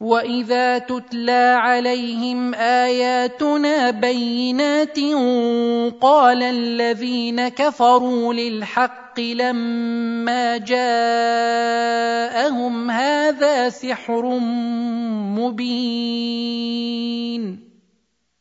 واذا تتلى عليهم اياتنا بينات قال الذين كفروا للحق لما جاءهم هذا سحر مبين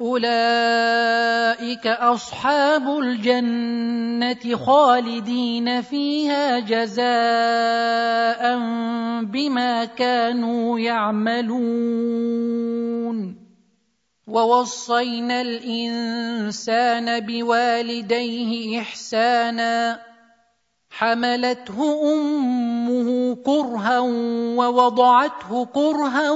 اولئك اصحاب الجنه خالدين فيها جزاء بما كانوا يعملون ووصينا الانسان بوالديه احسانا حملته امه كرها ووضعته كرها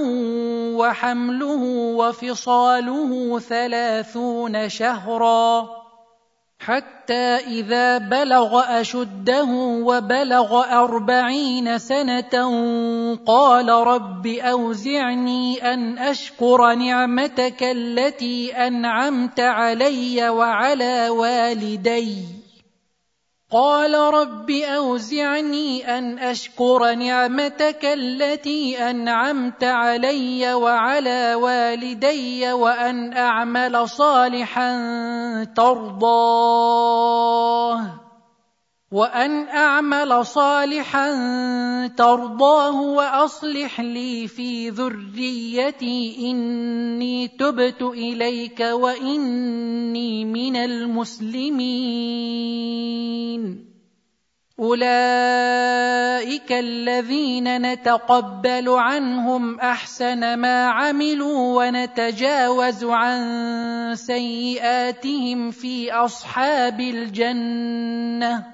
وحمله وفصاله ثلاثون شهرا حتى إذا بلغ أشده وبلغ أربعين سنة قال رب أوزعني أن أشكر نعمتك التي أنعمت علي وعلى والدي قال رب أوزعني أن أشكر نعمتك التي أنعمت علي وعلى والدي وأن أعمل صالحا ترضاه. وأن أعمل صالحا ترضاه وأصلح لي في ذريتي إني تبت إليك وإني من المسلمين. أولئك الذين نتقبل عنهم أحسن ما عملوا ونتجاوز عن سيئاتهم في أصحاب الجنة.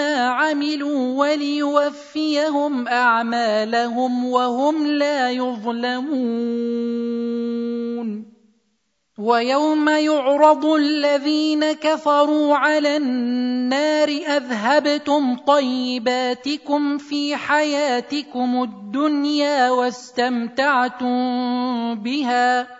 عملوا وليوفيهم أعمالهم وهم لا يظلمون. ويوم يعرض الذين كفروا على النار أذهبتم طيباتكم في حياتكم الدنيا واستمتعتم بها.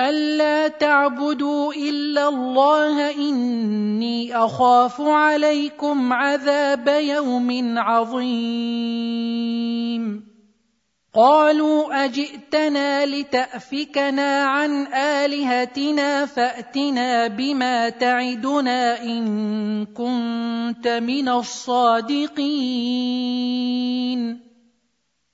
ألا تعبدوا إلا الله إني أخاف عليكم عذاب يوم عظيم. قالوا أجئتنا لتأفكنا عن آلهتنا فأتنا بما تعدنا إن كنت من الصادقين.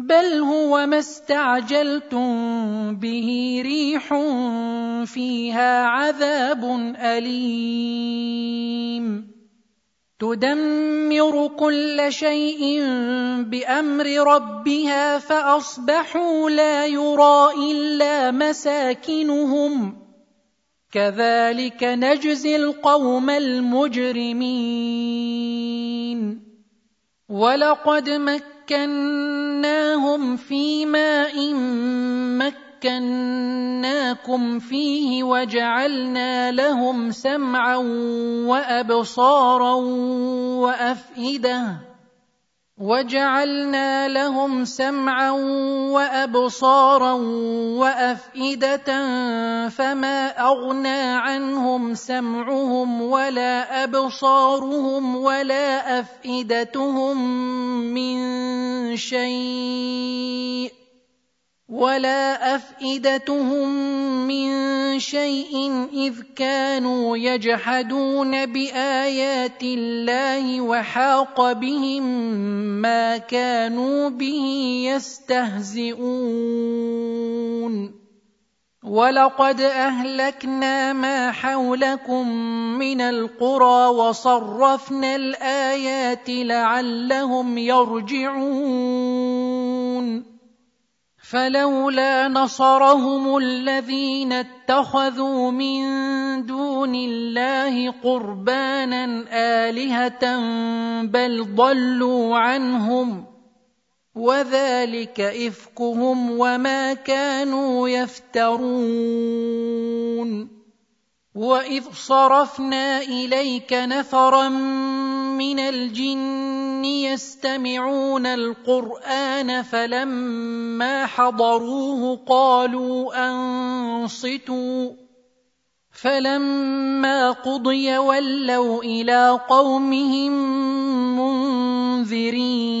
بل هو ما استعجلتم به ريح فيها عذاب اليم. تدمر كل شيء بامر ربها فاصبحوا لا يرى الا مساكنهم. كذلك نجزي القوم المجرمين. ولقد مكنا مكناهم في ماء مكناكم فيه وجعلنا لهم سمعا وأبصارا وأفئدة وجعلنا لهم سمعا وأبصارا وأفئدة فما أغنى عنهم سمعهم ولا أبصارهم ولا أفئدتهم من شيء ولا أفئدتهم من شيء إذ كانوا يجحدون بآيات الله وحاق بهم ما كانوا به يستهزئون. ولقد أهلكنا ما حولكم من القرى وصرفنا الآيات لعلهم يرجعون. فلولا نصرهم الذين اتخذوا من دون الله قربانا آلهة بل ضلوا عنهم وذلك إفكهم وما كانوا يفترون وإذ صرفنا إليك نفرا من الجن يستمعون القرآن فلما حضروه قالوا أنصتوا فلما قضي ولوا إلى قومهم منذرين